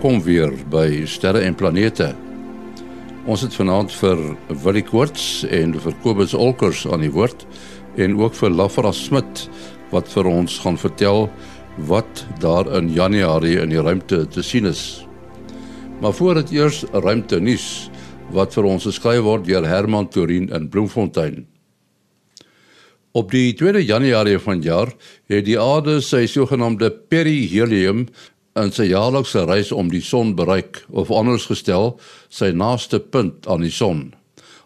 Welkom weer by Sterre en Planete. Ons het vanaand vir Willie Koorts en vir Kobus Olkers aan die woord en ook vir Lafra Smit wat vir ons gaan vertel wat daar in Januarie in die ruimte te sien is. Maar voor dit eers ruimte nuus wat vir ons geskryf word deur Herman Torin in Bloemfontein. Op die 2 Januarie vanjaar het die aarde sy sogenaamde perihelium in sy jaarlikse reis om die son bereik of anders gestel sy naaste punt aan die son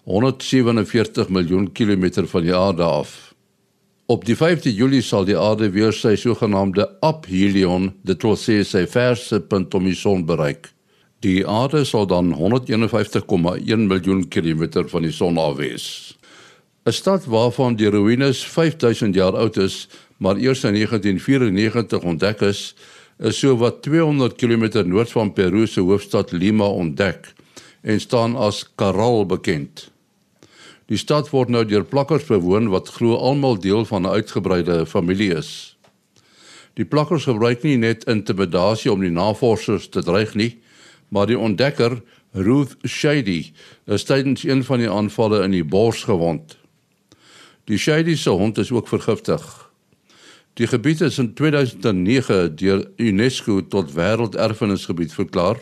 147 miljoen kilometer van die aarde af. Op die 5de Julie sal die aarde weer sy sogenaamde aphelion, dit wil sê sy verste punt om die son bereik. Die aarde sal dan 151,1 miljoen kilometer van die son af wees. 'n Stad waarvan die ruïnes 5000 jaar oud is, maar eers in 1994 ontdek is, is so wat 200 km noord van Peru se hoofstad Lima ontdek en staan as Caral bekend. Die stad word nou deur plakkers bewoon wat glo almal deel van 'n uitgebreide familie is. Die plakkers gebruik nie net intimidasie om die navorsers te dreig nie, maar die ontdekker, Ruth Shady, is tydens een van die aanvalle in die bors gewond. Die Shady se hond is ook vergiftig. Die gebied is in 2009 deur UNESCO tot wêrelderfenisgebied verklaar,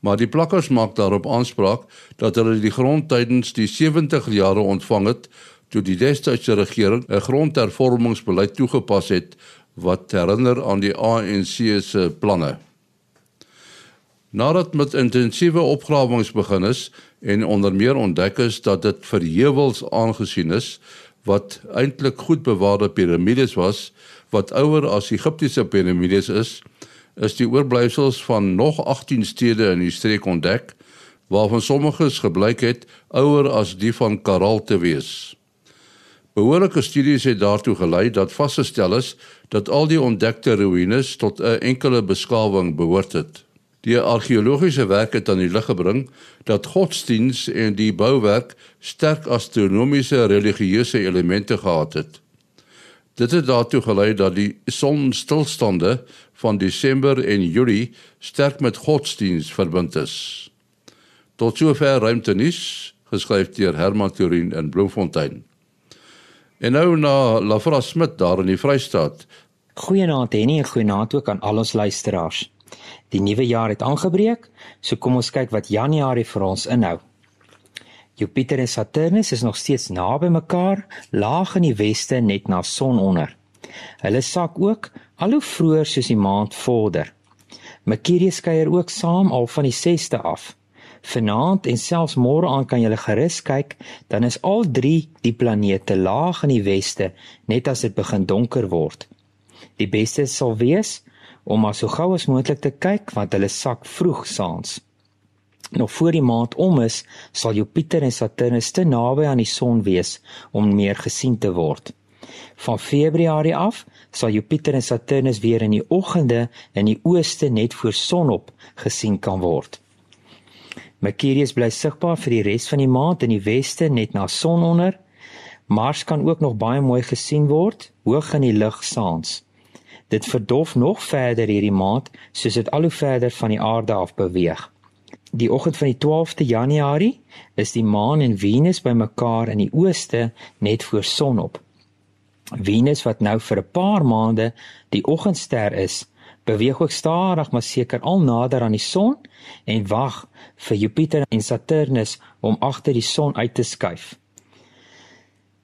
maar die plakkers maak daarop aanspraak dat hulle die grond tydens die 70 jare ontvang het toe die destydse regering 'n grondhervormingsbeleid toegepas het wat herinner aan die ANC se planne. Nadat met intensiewe opgrawings begin is en onder meer ontdek is dat dit vir heuwels aangesien is wat eintlik goed bewaarde piramides was, wat ouer as Egiptiese piramides is, is die oorblyfsels van nog 18 stede in die streek ontdek, waarvan sommiges gebleik het ouer as die van Karal te wees. Behoorlike studies het daartoe gelei dat vasgestel is dat al die ontdekte ruïnes tot 'n enkele beskawing behoort het. Die argeologiese werk het aan die lig gebring dat godsdiens en die bouwerk sterk astronomiese religieuse elemente gehad het. Dit het daartoe gelei dat die sonstilstande van Desember en Julie sterk met godsdiens verbind is. Tot sover ruimtenis geskryf deur Herman Turin in Bloemfontein. En nou na Lafra Smit daar in die Vrystaat. Goeienaand Henny en goeienaand ook aan al ons luisteraars. Die nuwe jaar het aangebreek, so kom ons kyk wat Januarie vir ons inhou. Jupiter en Saturnus is nog steeds naby mekaar, laag in die weste net na sononder. Hulle sak ook al hoe vroeër soos die maand vorder. Mercurius kuier ook saam al van die 6ste af. Vanaand en selfs môre aan kan jy gerus kyk, dan is al 3 die planete laag in die weste net as dit begin donker word. Die beste sal wees om maar so gou as moontlik te kyk want hulle sak vroeg saans. Nog voor die maand om is, sal Jupiter en Saturnus te naby aan die son wees om meer gesien te word. Van Februarie af sal Jupiter en Saturnus weer in die oggende in die ooste net voor sonop gesien kan word. Mercurius bly sigbaar vir die res van die maand in die weste net na sononder. Mars kan ook nog baie mooi gesien word hoog in die lug saans. Dit verdof nog verder hierdie maand soos dit al hoe verder van die aarde af beweeg. Die oggend van die 12de Januarie is die maan en Venus bymekaar in die ooste net voor sonop. Venus wat nou vir 'n paar maande die oggendster is, beweeg ook stadig maar seker al nader aan die son en wag vir Jupiter en Saturnus om agter die son uit te skuif.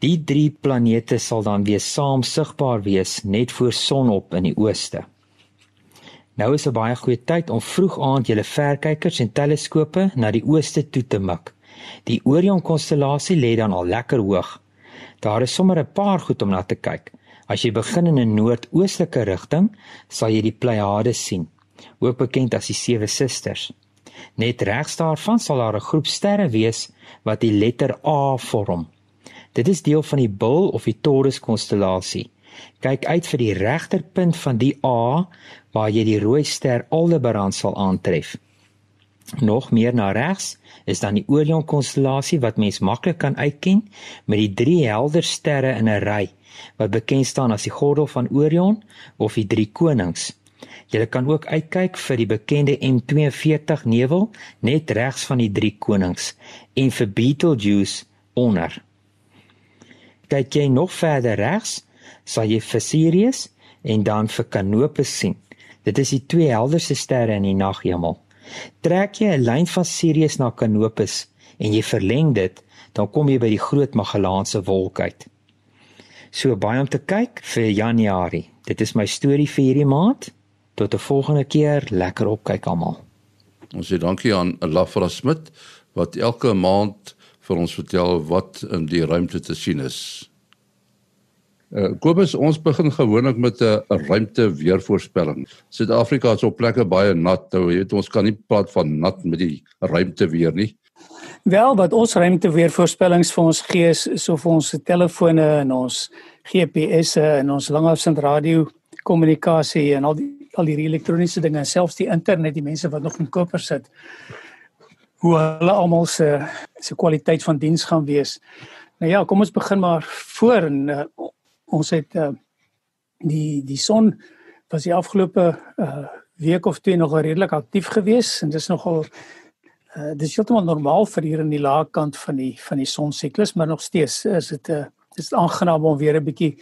Die drie planete sal dan weer saam sigbaar wees net voor sonop in die ooste. Nou is 'n baie goeie tyd om vroeg aand julle verkykers en teleskope na die ooste toe te mik. Die Orion konstellasie lê dan al lekker hoog. Daar is sommer 'n paar goed om na te kyk. As jy begin in 'n noordoostelike rigting, sal jy die Pleiades sien, ook bekend as die sewe susters. Net regs daarvan sal daar 'n groep sterre wees wat die letter A vorm. Dit is deel van die Bil of die Taurus konstellasie. Kyk uit vir die regterpunt van die A waar jy die rooi ster Aldebaran sal aantref. Nog meer na regs is dan die Orion konstellasie wat mens maklik kan uitken met die drie helder sterre in 'n ry wat bekend staan as die Gordel van Orion of die drie konings. Jy kan ook uitkyk vir die bekende M42 nevel net regs van die drie konings en vir Betelgeuse onder. Kyk jy nog verder regs, sal jy vir Sirius en dan vir Canopus sien. Dit is die twee helderste sterre in die naghemel. Trek jy 'n lyn van Sirius na Canopus en jy verleng dit, dan kom jy by die Groot Magellaanse wolk uit. So baie om te kyk vir Januarie. Dit is my storie vir hierdie maand. Tot 'n volgende keer, lekker opkyk almal. Ons sê dankie aan Lafra Smit wat elke maand vir ons vertel wat in die ruimte te sien is. Uh, Kobus, ons begin gewoonlik met 'n ruimte weervoorspelling. Suid-Afrika is op plekke baie nat. Nou, jy weet ons kan nie praat van nat met die ruimte weer nie. Wel, wat ons ruimte weervoorspellings vir ons gee is, is of ons telefone en ons GPS'e en ons langafstand radio kommunikasie en al die al die elektroniese dinge, selfs die internet, die mense wat nog in koper sit, hoe hulle almal se se kwaliteit van diens gaan wees. Nou ja, kom ons begin maar voor en uh, ons het uh, die die son was die afgelope uh, week of twee nog redelik aktief geweest en dis nogal uh, dis heeltemal normaal vir hier in die lae kant van die van die son siklus, maar nog steeds is dit 'n uh, dis aangenaam om weer 'n bietjie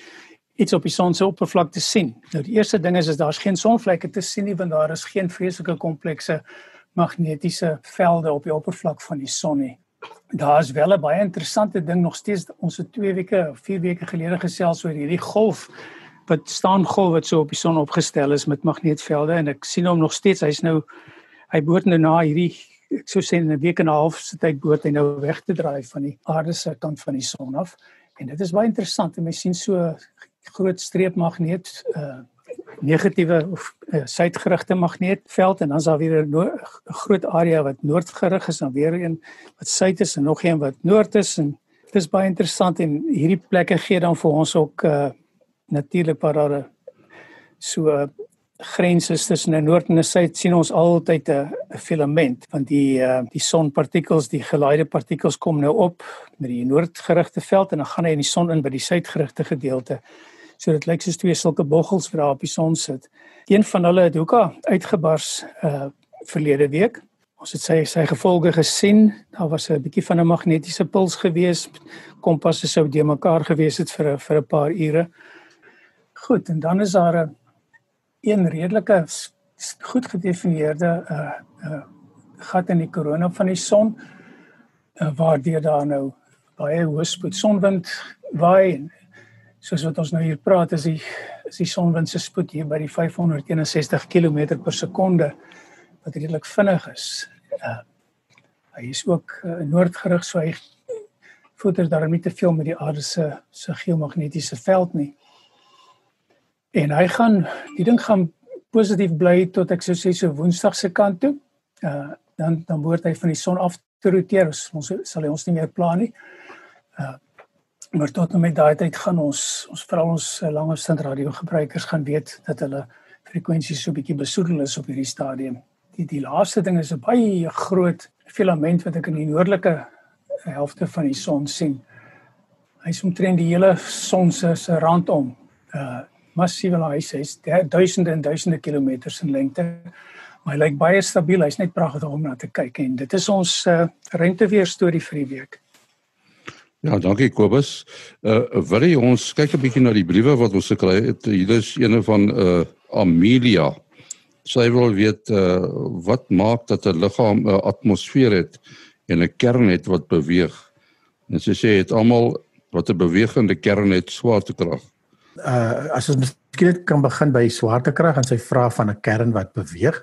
iets op die son se oppervlak te sien. Nou die eerste ding is is daar's geen sonvlekke te sien nie want daar is geen vreeslike komplekse magnetiese velde op die oppervlak van die son nie. Daar is wel 'n baie interessante ding nog steeds. Ons het 2 weke of 4 weke gelede gesels oor hierdie golf wat staan golf wat so op die son opgestel is met magnetvelde en ek sien hom nog steeds. Hy's nou hy behoort nou na hierdie ek sou sê in 'n week en 'n half se tyd behoort hy nou weg te draai van die aarde se kant van die son af. En dit is baie interessant en mens sien so groot streepmagneet uh negatiewe of uh, suidgerigte magneetveld en dan is daar weer 'n groot area wat noordgerig is en weer een wat suid is en nog een wat noord is en dit is baie interessant en hierdie plekke gee dan vir ons ook uh natuurlik waar daar 'n so uh, grense tussen die noord en die suid sien ons altyd 'n filament want die uh die sonpartikels die gelaaide partikels kom nou op met die noordgerigte veld en dan gaan hy in die son in by die suidgerigte gedeelte So dit lyk soos twee sulke boggels wat daar op die son sit. Een van hulle het hoeka uitgebars uh verlede week. Ons het sy sy gevolge gesien. Daar was 'n bietjie van 'n magnetiese puls gewees. Kompasse sou de mekaar gewees het vir 'n vir 'n paar ure. Goed, en dan is daar 'n een redelike goed gedefinieerde uh uh gat in die korona van die son uh, waar deur daar nou baie hoë spoed sonwind waai en soos wat ons nou hier praat is die is die sonwind se spoed hier by die 561 km per sekonde wat redelik vinnig is. Uh, hy is ook uh, noordgerig so hy voeter daar nie te veel met die aarde se se geomagnetiese veld nie. En hy gaan die ding gaan positief bly tot ek sou sê so woensdag se kant toe. Uh dan dan word hy van die son af te roteer. Ons sal hy ons nie meer pla nie. Uh maar tot en met daai tyd gaan ons ons veral ons eh, langafstand radio gebruikers gaan weet dat hulle frekwensies so bietjie besoedel is op hierdie stadium. Die die laaste ding is 'n baie groot filament wat ek in die noordelike helfte van die son sien. Hy's omtrent die hele son se se rand om. Uh massiewe huis is duisende en duisende kilometers in lengte. Maar hy lyk baie stabiel. Hy's net pragtig om na te kyk en dit is ons uh, ruimteweer storie vir die week. Ja, dankie Kobus. Uh wil jy ons kyk 'n bietjie na die briewe wat ons gekry het. Hier is eene van uh Amelia. Sy wil weet uh wat maak dat 'n liggaam 'n atmosfeer het en 'n kern het wat beweeg. En sy sê dit almal wat 'n bewegende kern het swaartekrag. Uh as ons miskien kan begin by swaartekrag en sy vra van 'n kern wat beweeg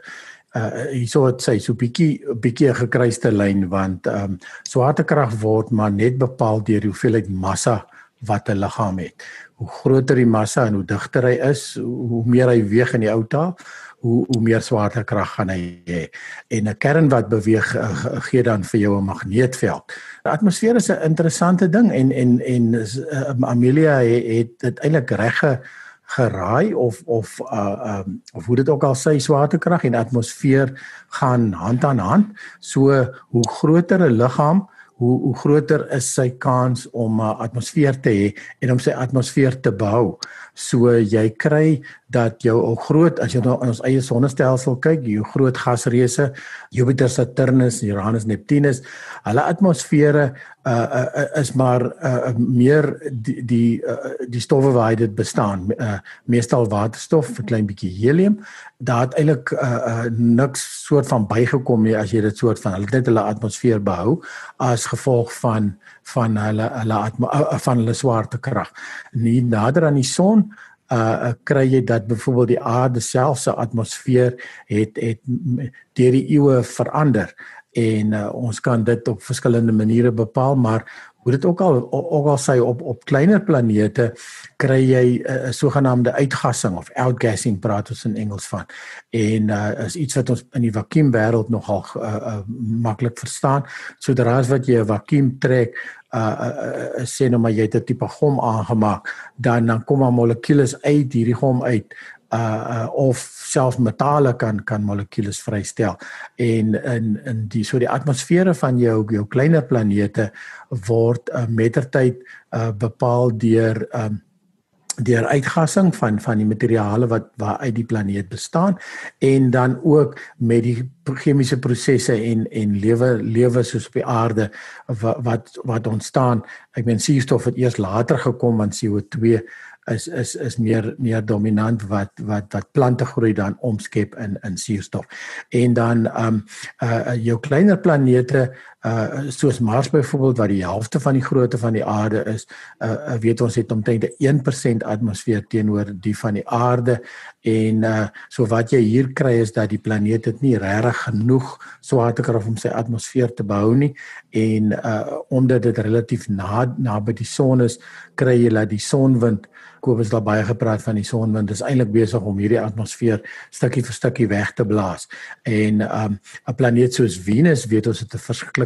uh hierso het sy so bietjie bietjie 'n gekruiste lyn want ehm um, swaartekrag word maar net bepaal deur die hoeveelheid massa wat 'n liggaam het. Hoe groter die massa en hoe digter hy is, hoe meer hy weeg in die ou taal, hoe hoe meer swaartekrag gaan hy hê. En 'n kern wat beweeg uh, gee dan vir jou 'n magneetveld. Die atmosfeer is 'n interessante ding en en en uh, Amelia het dit eintlik reg ge geraai of of uh um of hoe dit ook al sy swaartekrag en atmosfeer gaan hand aan hand. So hoe groter 'n liggaam, hoe hoe groter is sy kans om 'n atmosfeer te hê en om sy atmosfeer te bou. So jy kry dat jou ou groot as jy nou in ons eie sonnestelsel kyk, jou groot gasreuse, Jupiter, Saturnus, Uranus, Neptunus, hulle atmosfere uh, uh is maar uh, meer die die uh, die stowwe waar dit bestaan, uh, meestal waterstof, 'n klein bietjie helium. Daar het eintlik uh, uh niks soort van bygekom nie as jy dit soort van hulle net hulle atmosfeer behou as gevolg van van hulle hulle uh, van hulle swaartekrag. Nie nader aan die son uh kry jy dat byvoorbeeld die aarde self se atmosfeer het het deur die eeue verander en uh, ons kan dit op verskillende maniere bepaal maar hoe dit ook al ook al sê op op kleiner planete kry jy 'n uh, sogenaamde uitgassing of outgassing praat ons in Engels van. En uh, is iets wat ons in die vakuum wêreld nogal uh, uh, maklik verstaan. Sodra as wat jy 'n vakuum trek uh, uh, uh sê nou maar jy het 'n tipe gom aangemaak dan dan kom 'n molekules uit hierdie gom uit uh, uh of selfs metale kan kan molekules vrystel. En in in die so die atmosfere van jou jou kleiner planete word uh, mettertyd uh, bepaal deur um, deur uitgassing van van die materiale wat waaruit die planeet bestaan en dan ook met die chemiese prosesse en en lewe lewe soos op die aarde wat wat, ontstaan. Ek meen suurstof het eers later gekom want CO2 is is is meer meer dominant wat wat wat plante groei dan omskep in in suurstof. En dan um uh jou kleiner planete uh soos Mars byvoorbeeld wat die helfte van die grootte van die aarde is, uh weet ons het omtrent 1% atmosfeer teenoor die van die aarde en uh so wat jy hier kry is dat die planeet het nie regtig genoeg swaartekrag om sy atmosfeer te behou nie en uh omdat dit relatief na naby die son is, kry jy dat die sonwind Kobus daar baie gepraat van die sonwind is eintlik besig om hierdie atmosfeer stukkie vir stukkie weg te blaas. En um 'n planeet soos Venus weet ons het 'n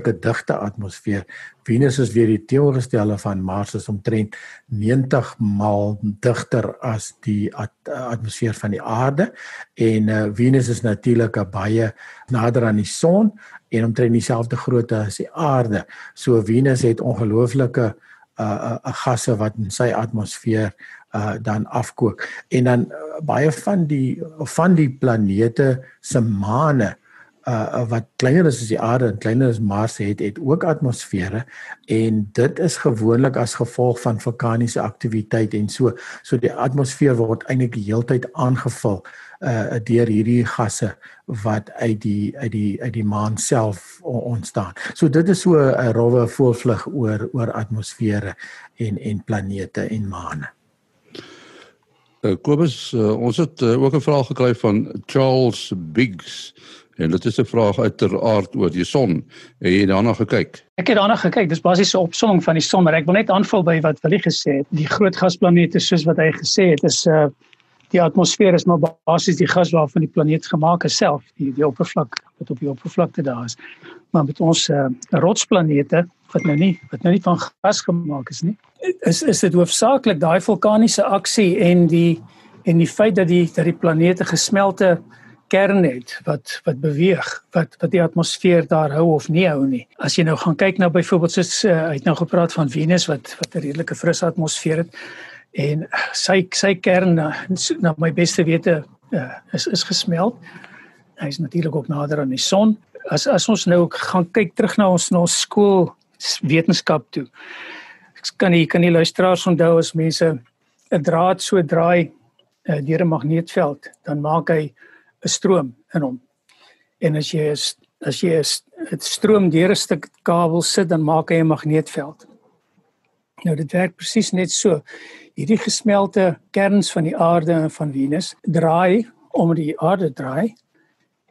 verskriklike digte atmosfeer. Venus is weer die teenoorgestelde van Mars is omtrent 90 maal digter as die at atmosfeer van die aarde en uh, Venus is natuurlik baie nader aan die son en omtrent dieselfde grootte as die aarde. So Venus het ongelooflike uh, uh gasse wat in sy atmosfeer uh dan afkook en dan uh, baie van die van die planete se maane uh wat kleiner is as die aarde en kleiner as Mars het het ook atmosfere en dit is gewoonlik as gevolg van vulkaniese aktiwiteit en so so die atmosfeer word eintlik die heeltyd aangevul uh deur hierdie gasse wat uit die uit die uit die maan self ontstaan. So dit is so 'n rowwe voorvlug oor oor atmosfere en en planete en maane. Uh, Kobus, uh, ons het uh, ook 'n vraag gekry van Charles Biggs en dit is 'n vraag uiteraard oor die son. Het jy daarna gekyk? Ek het daarna gekyk. Dis basies 'n opsomming van die son, maar ek wil net aanvul by wat Willie gesê het. Die groot gasplanete soos wat hy gesê het, is uh die atmosfeer is maar basies die gas waarvan die planeet gemaak is self, die die oppervlak wat op die oppervlakte daar is. Maar met ons uh rotsplanete wat nou nie wat nou nie van gas gemaak is nie is is dit hoofsaaklik daai vulkaniese aksie en die en die feit dat die dat die planete gesmelte kern het wat wat beweeg wat wat die atmosfeer daar hou of nie hou nie. As jy nou gaan kyk na byvoorbeeld soos uh, hy het nou gepraat van Venus wat wat 'n redelike fris atmosfeer het en sy sy kern na, na my beste wete uh, is is gesmelt. Hy is natuurlik ook nader aan die son. As as ons nou gaan kyk terug na ons na ons skool wetenskap toe. Ek kan nie kan nie luisteraars onthou as mense 'n draad so draai uh, deur 'n magneetveld, dan maak hy 'n stroom in hom. En as jy is as jy dit stroom deur 'n stuk kabel sit, dan maak hy 'n magneetveld. Nou dit werk presies net so. Hierdie gesmelte kerns van die aarde en van Venus draai om die aarde draai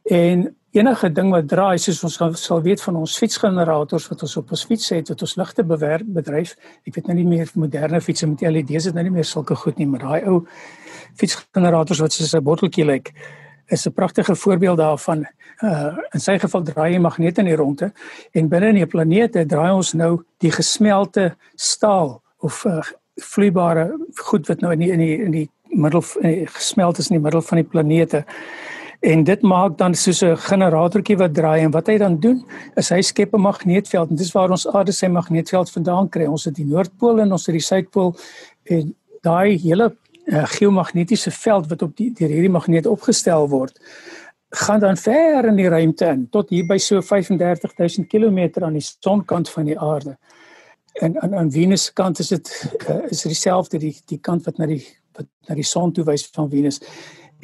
en enige ding wat draai soos ons sal weet van ons fietsgenerators wat ons op ons fiets het wat ons ligte bewerk bedryf ek weet nou nie meer moderne fietsse met LED's het nou nie meer sulke goed nie maar daai ou fietsgenerators wat soos 'n botteltjie lyk is 'n pragtige voorbeeld daarvan. Uh in sy geval draai hy magnete in die ronde en binne in die planete draai ons nou die gesmelte staal of uh, vloeibare goed wat nou in die in die in die middel in die gesmelt is in die middel van die planete. En dit maak dan soos 'n generatortjie wat draai en wat hy dan doen is hy skep 'n magneetveld. En dis waar ons aarde sy magneetveld vandaan kry. Ons het die noordpool en ons het die suidpool en daai hele uh, geomagnetiese veld wat op die deur hierdie magneet opgestel word gaan dan ver in die ruimte in tot hier by so 35000 km aan die sonkant van die aarde. En aan aan Venus se kant is dit uh, is dieselfde die die kant wat na die wat na die son toe wys van Venus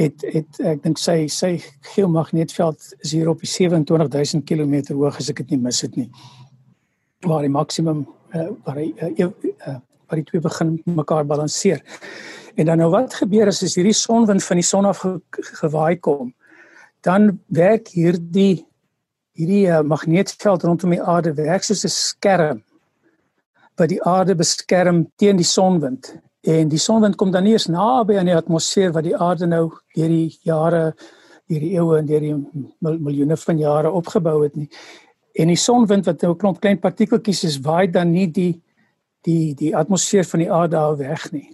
het het ek dink sy sy geomagneetveld is hier op die 27000 km hoog as ek dit nie mis het nie. Waar die maksimum uh, waar hy uh, uh, waar die twee begin mekaar balanseer. En dan nou wat gebeur is as hierdie sonwind van die son af ge, gewaai kom, dan werk hierdie hierdie uh, magneetveld rondom die aarde werk soos 'n skerm wat die aarde beskerm teen die sonwind En die sonwind kom dan nie eens naby aan die atmosfeer wat die aarde nou deur die jare hierdie eeue en deur die miljoene van jare opgebou het nie. En die sonwind wat nou 'n klomp klein partikeltjies is, waai dan nie die die die atmosfeer van die aarde al weg nie.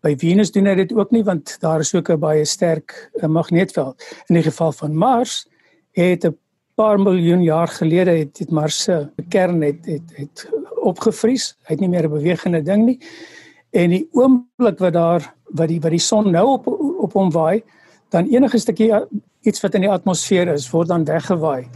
By Venus doen hy dit ook nie want daar is ook 'n baie sterk eh, magneetveld. In die geval van Mars het 'n paar miljoen jaar gelede het dit Mars se kern het het het opgevries. Hy het nie meer 'n bewegende ding nie. En die oomblik wat daar wat die wat die son nou op op hom waai, dan enige stukkie uh, iets wat in die atmosfeer is, word dan weggewaai.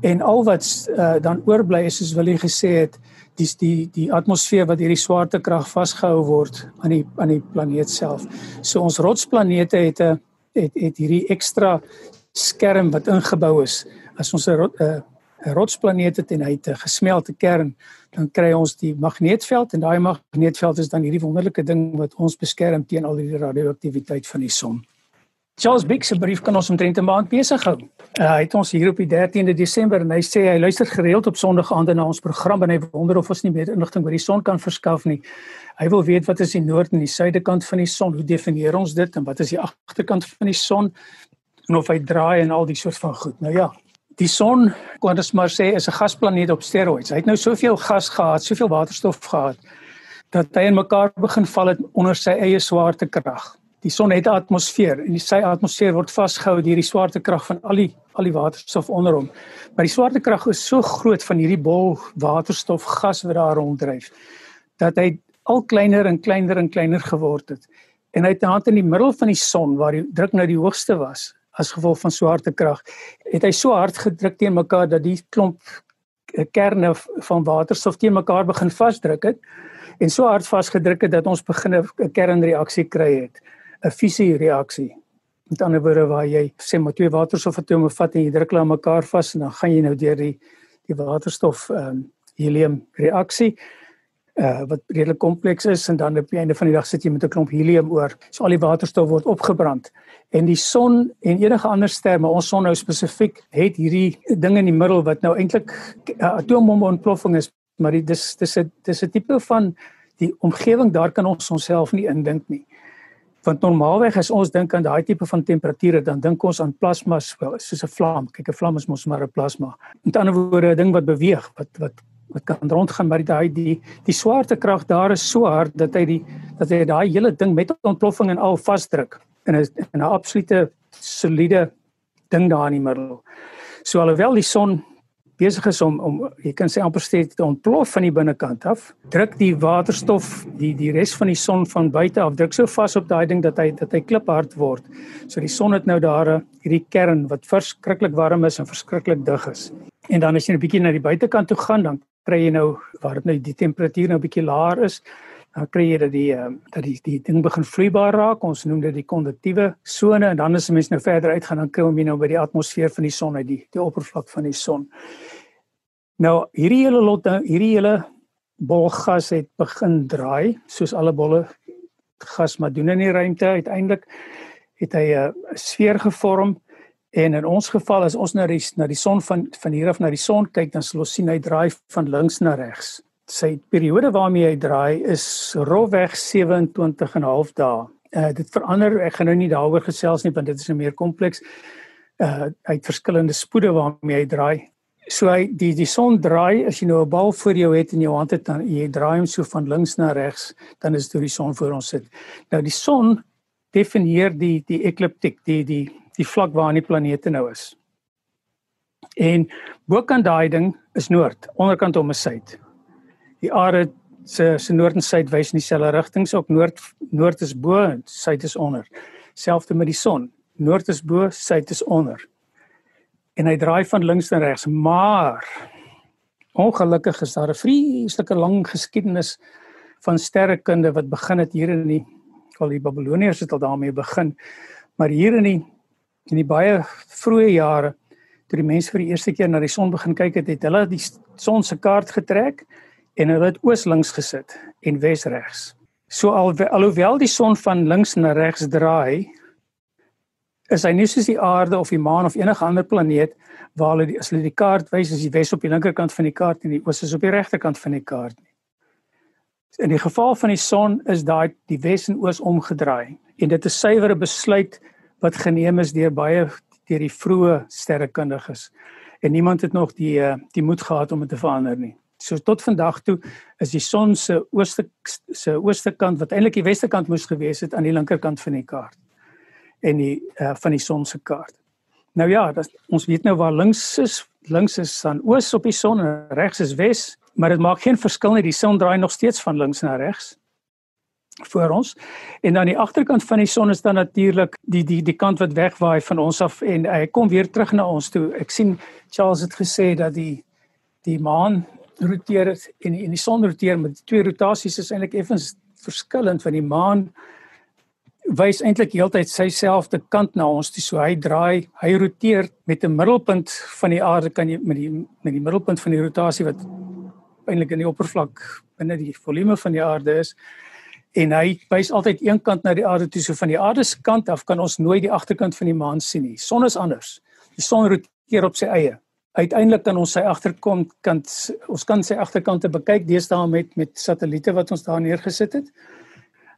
En al wat uh, dan oorbly is soos Willie gesê het, dis die die atmosfeer wat hierdie swaartekrag vasgehou word aan die aan die planeet self. So ons rotsplanete het 'n het het hierdie ekstra skerm wat ingebou is. As ons 'n 'n rotsplaneet het en hy 'n gesmelte kern, dan kry ons die magneetveld en daai magneetveld is dan hierdie wonderlike ding wat ons beskerm teen al die radioaktiwiteit van die son. Charles Bix se brief kan ons omtrent 'n maand besig hou. Uh, hy het ons hier op die 13de Desember en hy sê hy luister gereeld op Sondagaande na ons program en hy wonder of ons nie meer inligting oor die son kan verskaf nie. Hy wil weet wat is die noord en die suide kant van die son? Hoe definieer ons dit en wat is die agterkant van die son? En of hy draai en al die soort van goed. Nou ja, Die son, kon ons maar sê, is 'n gasplaneet op steroids. Hy het nou soveel gas gehad, soveel waterstof gehad dat hy in mekaar begin val het onder sy eie swaartekrag. Die son het 'n atmosfeer en sy atmosfeer word vasgehou deur die swaartekrag van al die al die waterstof onder hom. Maar die swaartekrag is so groot van hierdie bol waterstof gas wat daar ronddryf dat hy al kleiner en kleiner en kleiner geword het. En hy het aan in die middel van die son waar die druk nou die hoogste was, as gevolg van swaartekrag het hy so hard gedruk teen mekaar dat die klomp eh, kerne van waterstof teen mekaar begin vasdruk het en so hard vasgedruk het dat ons begin 'n kernreaksie kry het 'n fisie reaksie met ander woorde waar jy sê maar twee waterstofatome vat en jy druk hulle aan mekaar vas en dan gaan jy nou deur die die waterstof um, helium reaksie uh wat redelik kompleks is en dan op die einde van die dag sit jy met 'n klomp helium oor. So al die waterstof word opgebrand. En die son en enige ander ster, maar ons son nou spesifiek het hierdie ding in die middel wat nou eintlik uh, atoomontploffing is, maar dit dis dis 'n dis 'n tipe van die omgewing daar kan ons onsself nie indink nie. Want normaalweg as ons dink aan daai tipe van temperature, dan dink ons aan plasma soos 'n vlam. Kyk, 'n vlam is mos maar 'n plasma. Met ander woorde, 'n ding wat beweeg, wat wat wat kan rondgaan maar daai die die swaartekrag daar is so hard dat hy die dat hy daai hele ding met ontploffing en al vasdruk in 'n in 'n absolute soliede ding daar in die middel. So alhoewel die son besig is om om jy kan sê amper steeds te ontplof van die binnekant af, druk die waterstof die die res van die son van buite af druk so vas op daai ding dat hy dat hy kliphard word. So die son het nou daar hierdie kern wat verskriklik warm is en verskriklik dig is. En dan as jy 'n bietjie na die buitekant toe gaan, dan kry jy nou waar dit nou die temperatuur nou bietjie laer is, dan kry jy dat die uh, dat die die ding begin vloeibaar raak. Ons noem dit die konduktiewe sone en dan as 'n mens nou verder uitgaan dan kom jy nou by die atmosfeer van die son uit die die oppervlak van die son. Nou hierdie hele lot hierdie hele bol gas het begin draai soos alle bolle gas maar doen in die ruimte uiteindelik het hy 'n sfeer gevorm En in ons geval as ons na die na die son van van hier af na die son kyk, dan sal ons sien hy draai van links na regs. Sy periode waarmee hy draai is rofweg 27 en 'n half dae. Uh dit verander, ek gaan nou nie daaroor gesels nie want dit is nou meer kompleks. Uh hy het verskillende spoede waarmee hy draai. So hy die die son draai as jy nou 'n bal voor jou het in jou hand het dan jy draai hom so van links na regs, dan is dit die son voor ons sit. Nou die son definieer die die ekliptiek, die die die vlak waar die planete nou is. En bokant daai ding is noord, onderkant hom is suid. Die aarde se se noord en suid wys in dieselfde rigting, so ook noord noord is bo en suid is onder. Selfs met die son, noord is bo, suid is onder. En hy draai van links na regs, maar ongelukkig is daar 'n vreeslike lang geskiedenis van sterrekunde wat begin het hier in die al die Babiloniërs het al daarmee begin. Maar hier in die in die baie vroeë jare toe die mense vir die eerste keer na die son begin kyk het, het hulle die son se kaart getrek en hulle het oos links gesit en wes regs. So al alhoewel die son van links na regs draai, is hy nie soos die aarde of die maan of enige ander planeet waar hulle die, as hulle die kaart wys as die wes op die linkerkant van die kaart en die oos is op die regterkant van die kaart nie. In die geval van die son is daai die wes en oos omgedraai en dit is suiwere besluit wat geneem is deur baie deur die vroeë sterrekundiges en niemand het nog die eh, die moed gehad om dit te verander nie. So tot vandag toe is die son se ooste se ooste kant wat eintlik die weste kant moes gewees het aan die linkerkant van die kaart en die uh, van die son se kaart. Nou ja, dat, ons weet nou waar links is. Links is dan oos op die son en regs is wes, maar dit maak geen verskil nie. Die son draai nog steeds van links na regs voor ons. En aan die agterkant van die son is dan natuurlik die die die kant wat wegwaai van ons af en hy kom weer terug na ons toe. Ek sien Charles het gesê dat die die maan roteer en die, en die son roteer met twee rotasies is eintlik effens verskillend van die maan wys eintlik heeltyd sy selfde kant na ons toe. So hy draai hy roteer met 'n middelpunt van die aarde kan jy met die met die middelpunt van die rotasie wat eintlik in die oppervlak binne die volume van die aarde is. En hy wys altyd een kant na die aarde toe. So van die aarde se kant af kan ons nooit die agterkant van die maan sien nie. Son is anders. Die son roteer op sy eie uiteindelik kan ons sy agterkant kant ons kan sy agterkante bekyk deesdae met met satelliete wat ons daar neergesit het.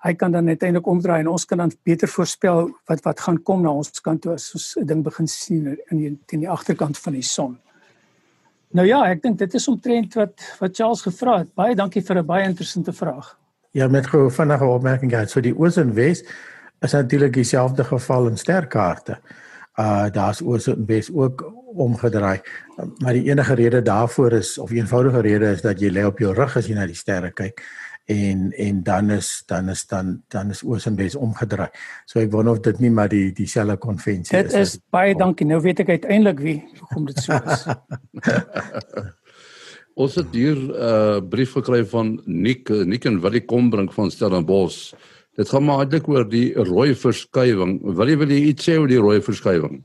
Hy kan dan uiteindelik omdraai en ons kan dan beter voorspel wat wat gaan kom na ons kant toe as ons 'n ding begin sien in die teen die agterkant van die son. Nou ja, ek dink dit is omtrent wat wat Charles gevra het. Baie dankie vir 'n baie interessante vraag. Ja, met gou vinnige opmerking gehad. So die oos en wes is natuurlik dieselfde geval in sterkaarte. Uh daar's oos en wes ook omgedraai. Maar die enige rede daarvoor is of eenvoudige rede is dat jy lê op jou rug as jy na die sterre kyk en en dan is dan is dan dan is oos en wes omgedraai. So ek wonder of dit nie maar die dieselfde konvensie is. Dit is, baie om... dankie. Nou weet ek uiteindelik wie hoekom dit so is. Ons het hier 'n uh, brief gekry van Nick Nick en Willie Kombrink van Stellenbosch. Dit gaan maar eintlik oor die rooi verskywing. Wil jy wil jy iets sê oor die rooi verskywing?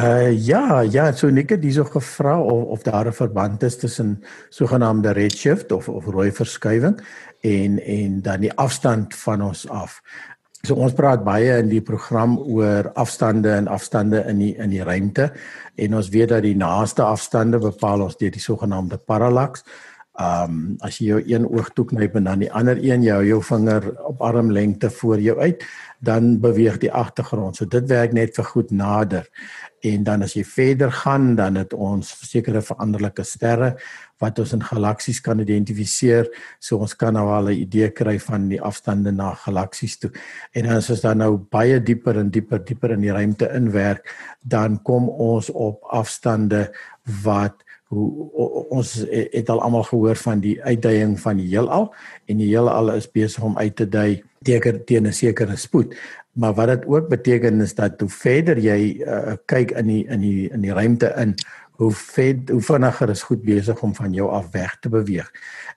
Uh ja, ja, so Nikke dis ook gevra of of daar 'n verband is tussen sogenaamde redshift of of rooi verskywing en en dan die afstand van ons af. So ons praat baie in die program oor afstande en afstande in die in die ruimte en ons weet dat die naaste afstande bepaal ons deur die sogenaamde parallax. Um as jy jou een oog toe knyp en dan die ander een jou jou vinger op armlengte voor jou uit, dan beweeg die agtergrond. So dit werk net vir goed nader. En dan as jy verder gaan dan het ons sekere veranderlike sterre wat ons in galaksies kan identifiseer. So ons kan nou al 'n idee kry van die afstande na galaksies toe. En as ons dan nou baie dieper en dieper dieper in die ruimte inwerk dan kom ons op afstande wat hoe ons het al almal gehoor van die uitdaging van die heelal en die heelal is besig om uit te dui teen 'n sekere spoed Maar wat dit ook beteken is dat hoe verder jy uh, kyk in die in die in die ruimte in, hoe vet hoe vinniger is goed besig om van jou af weg te beweeg.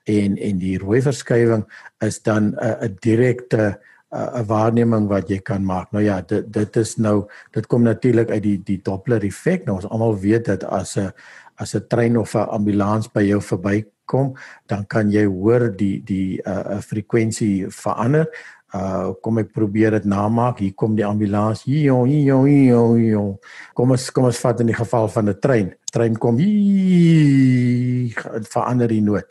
En en die rooi verskywing is dan 'n uh, 'n direkte 'n uh, waarneming wat jy kan maak. Nou ja, dit dit is nou dit kom natuurlik uit die die Doppler effek. Nou ons almal weet dat as 'n as 'n trein of 'n ambulans by jou verbykom, dan kan jy hoor die die 'n uh, frekwensie verander Uh kom ek probeer dit namaak. Hier kom die ambulans. Hier hier hier hier. Kom ons kom ons vat in die geval van 'n trein. Trein kom hier verander die noot.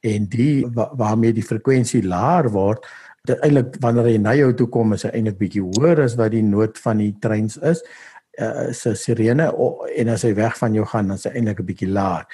En die waarmee die frekwensie laer word, eintlik wanneer hy na jou toe kom is hy eintlik bietjie hoër as wat die noot van die treins is. Uh so sirene oh, en as hy weg van jou gaan dan is hy eintlik 'n bietjie laer.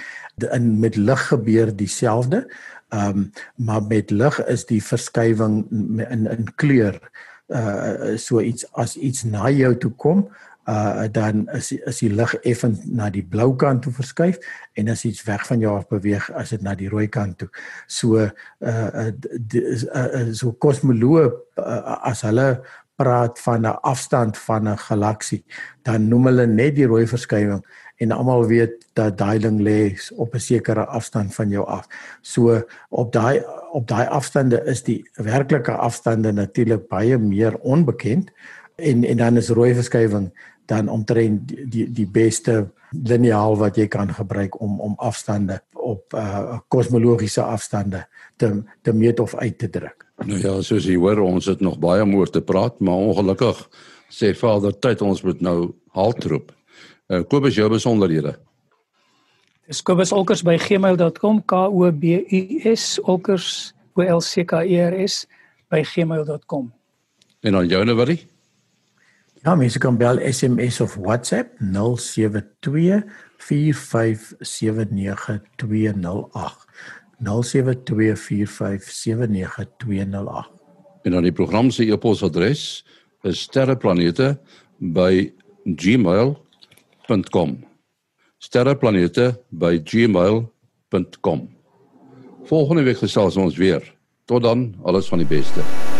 In met lig gebeur dieselfde. Ehm um, maar met lig is die verskywing in in kleur uh so iets as iets na jou toe kom, uh dan is is die lig effens na die blou kant toe verskuif en as iets weg van jou af beweeg as dit na die rooi kant toe. So uh, uh, uh, uh so kosmoloë uh, as hulle praat van 'n afstand van 'n galaksie, dan noem hulle net die rooi verskywing en almal weet dat daai ding lê op 'n sekere afstand van jou af. So op daai op daai afstande is die werklike afstande natuurlik baie meer onbekend en en dan is rooi verskywing dan omtrent die die, die beste liniaal wat jy kan gebruik om om afstande op uh kosmologiese afstande te te meet of uit te druk. Nou ja, soos jy hoor, ons het nog baie moeite te praat, maar ongelukkig sê Vader tyd ons moet nou haltroep. Uh, Kobus jou besonderhede. Dis Kobus Olkers by gmail.com K O B U S Olkers O L C K E R S by gmail.com. En dan joune wat jy? Ja, mense kan bel SMS of WhatsApp 072 4579208. 0724579208. En dan die program se e-posadres is sterreplanete@gmail.com gmail.com. Sterreplanete by gmail.com. Volgende week gesels ons weer. Tot dan, alles van die beste.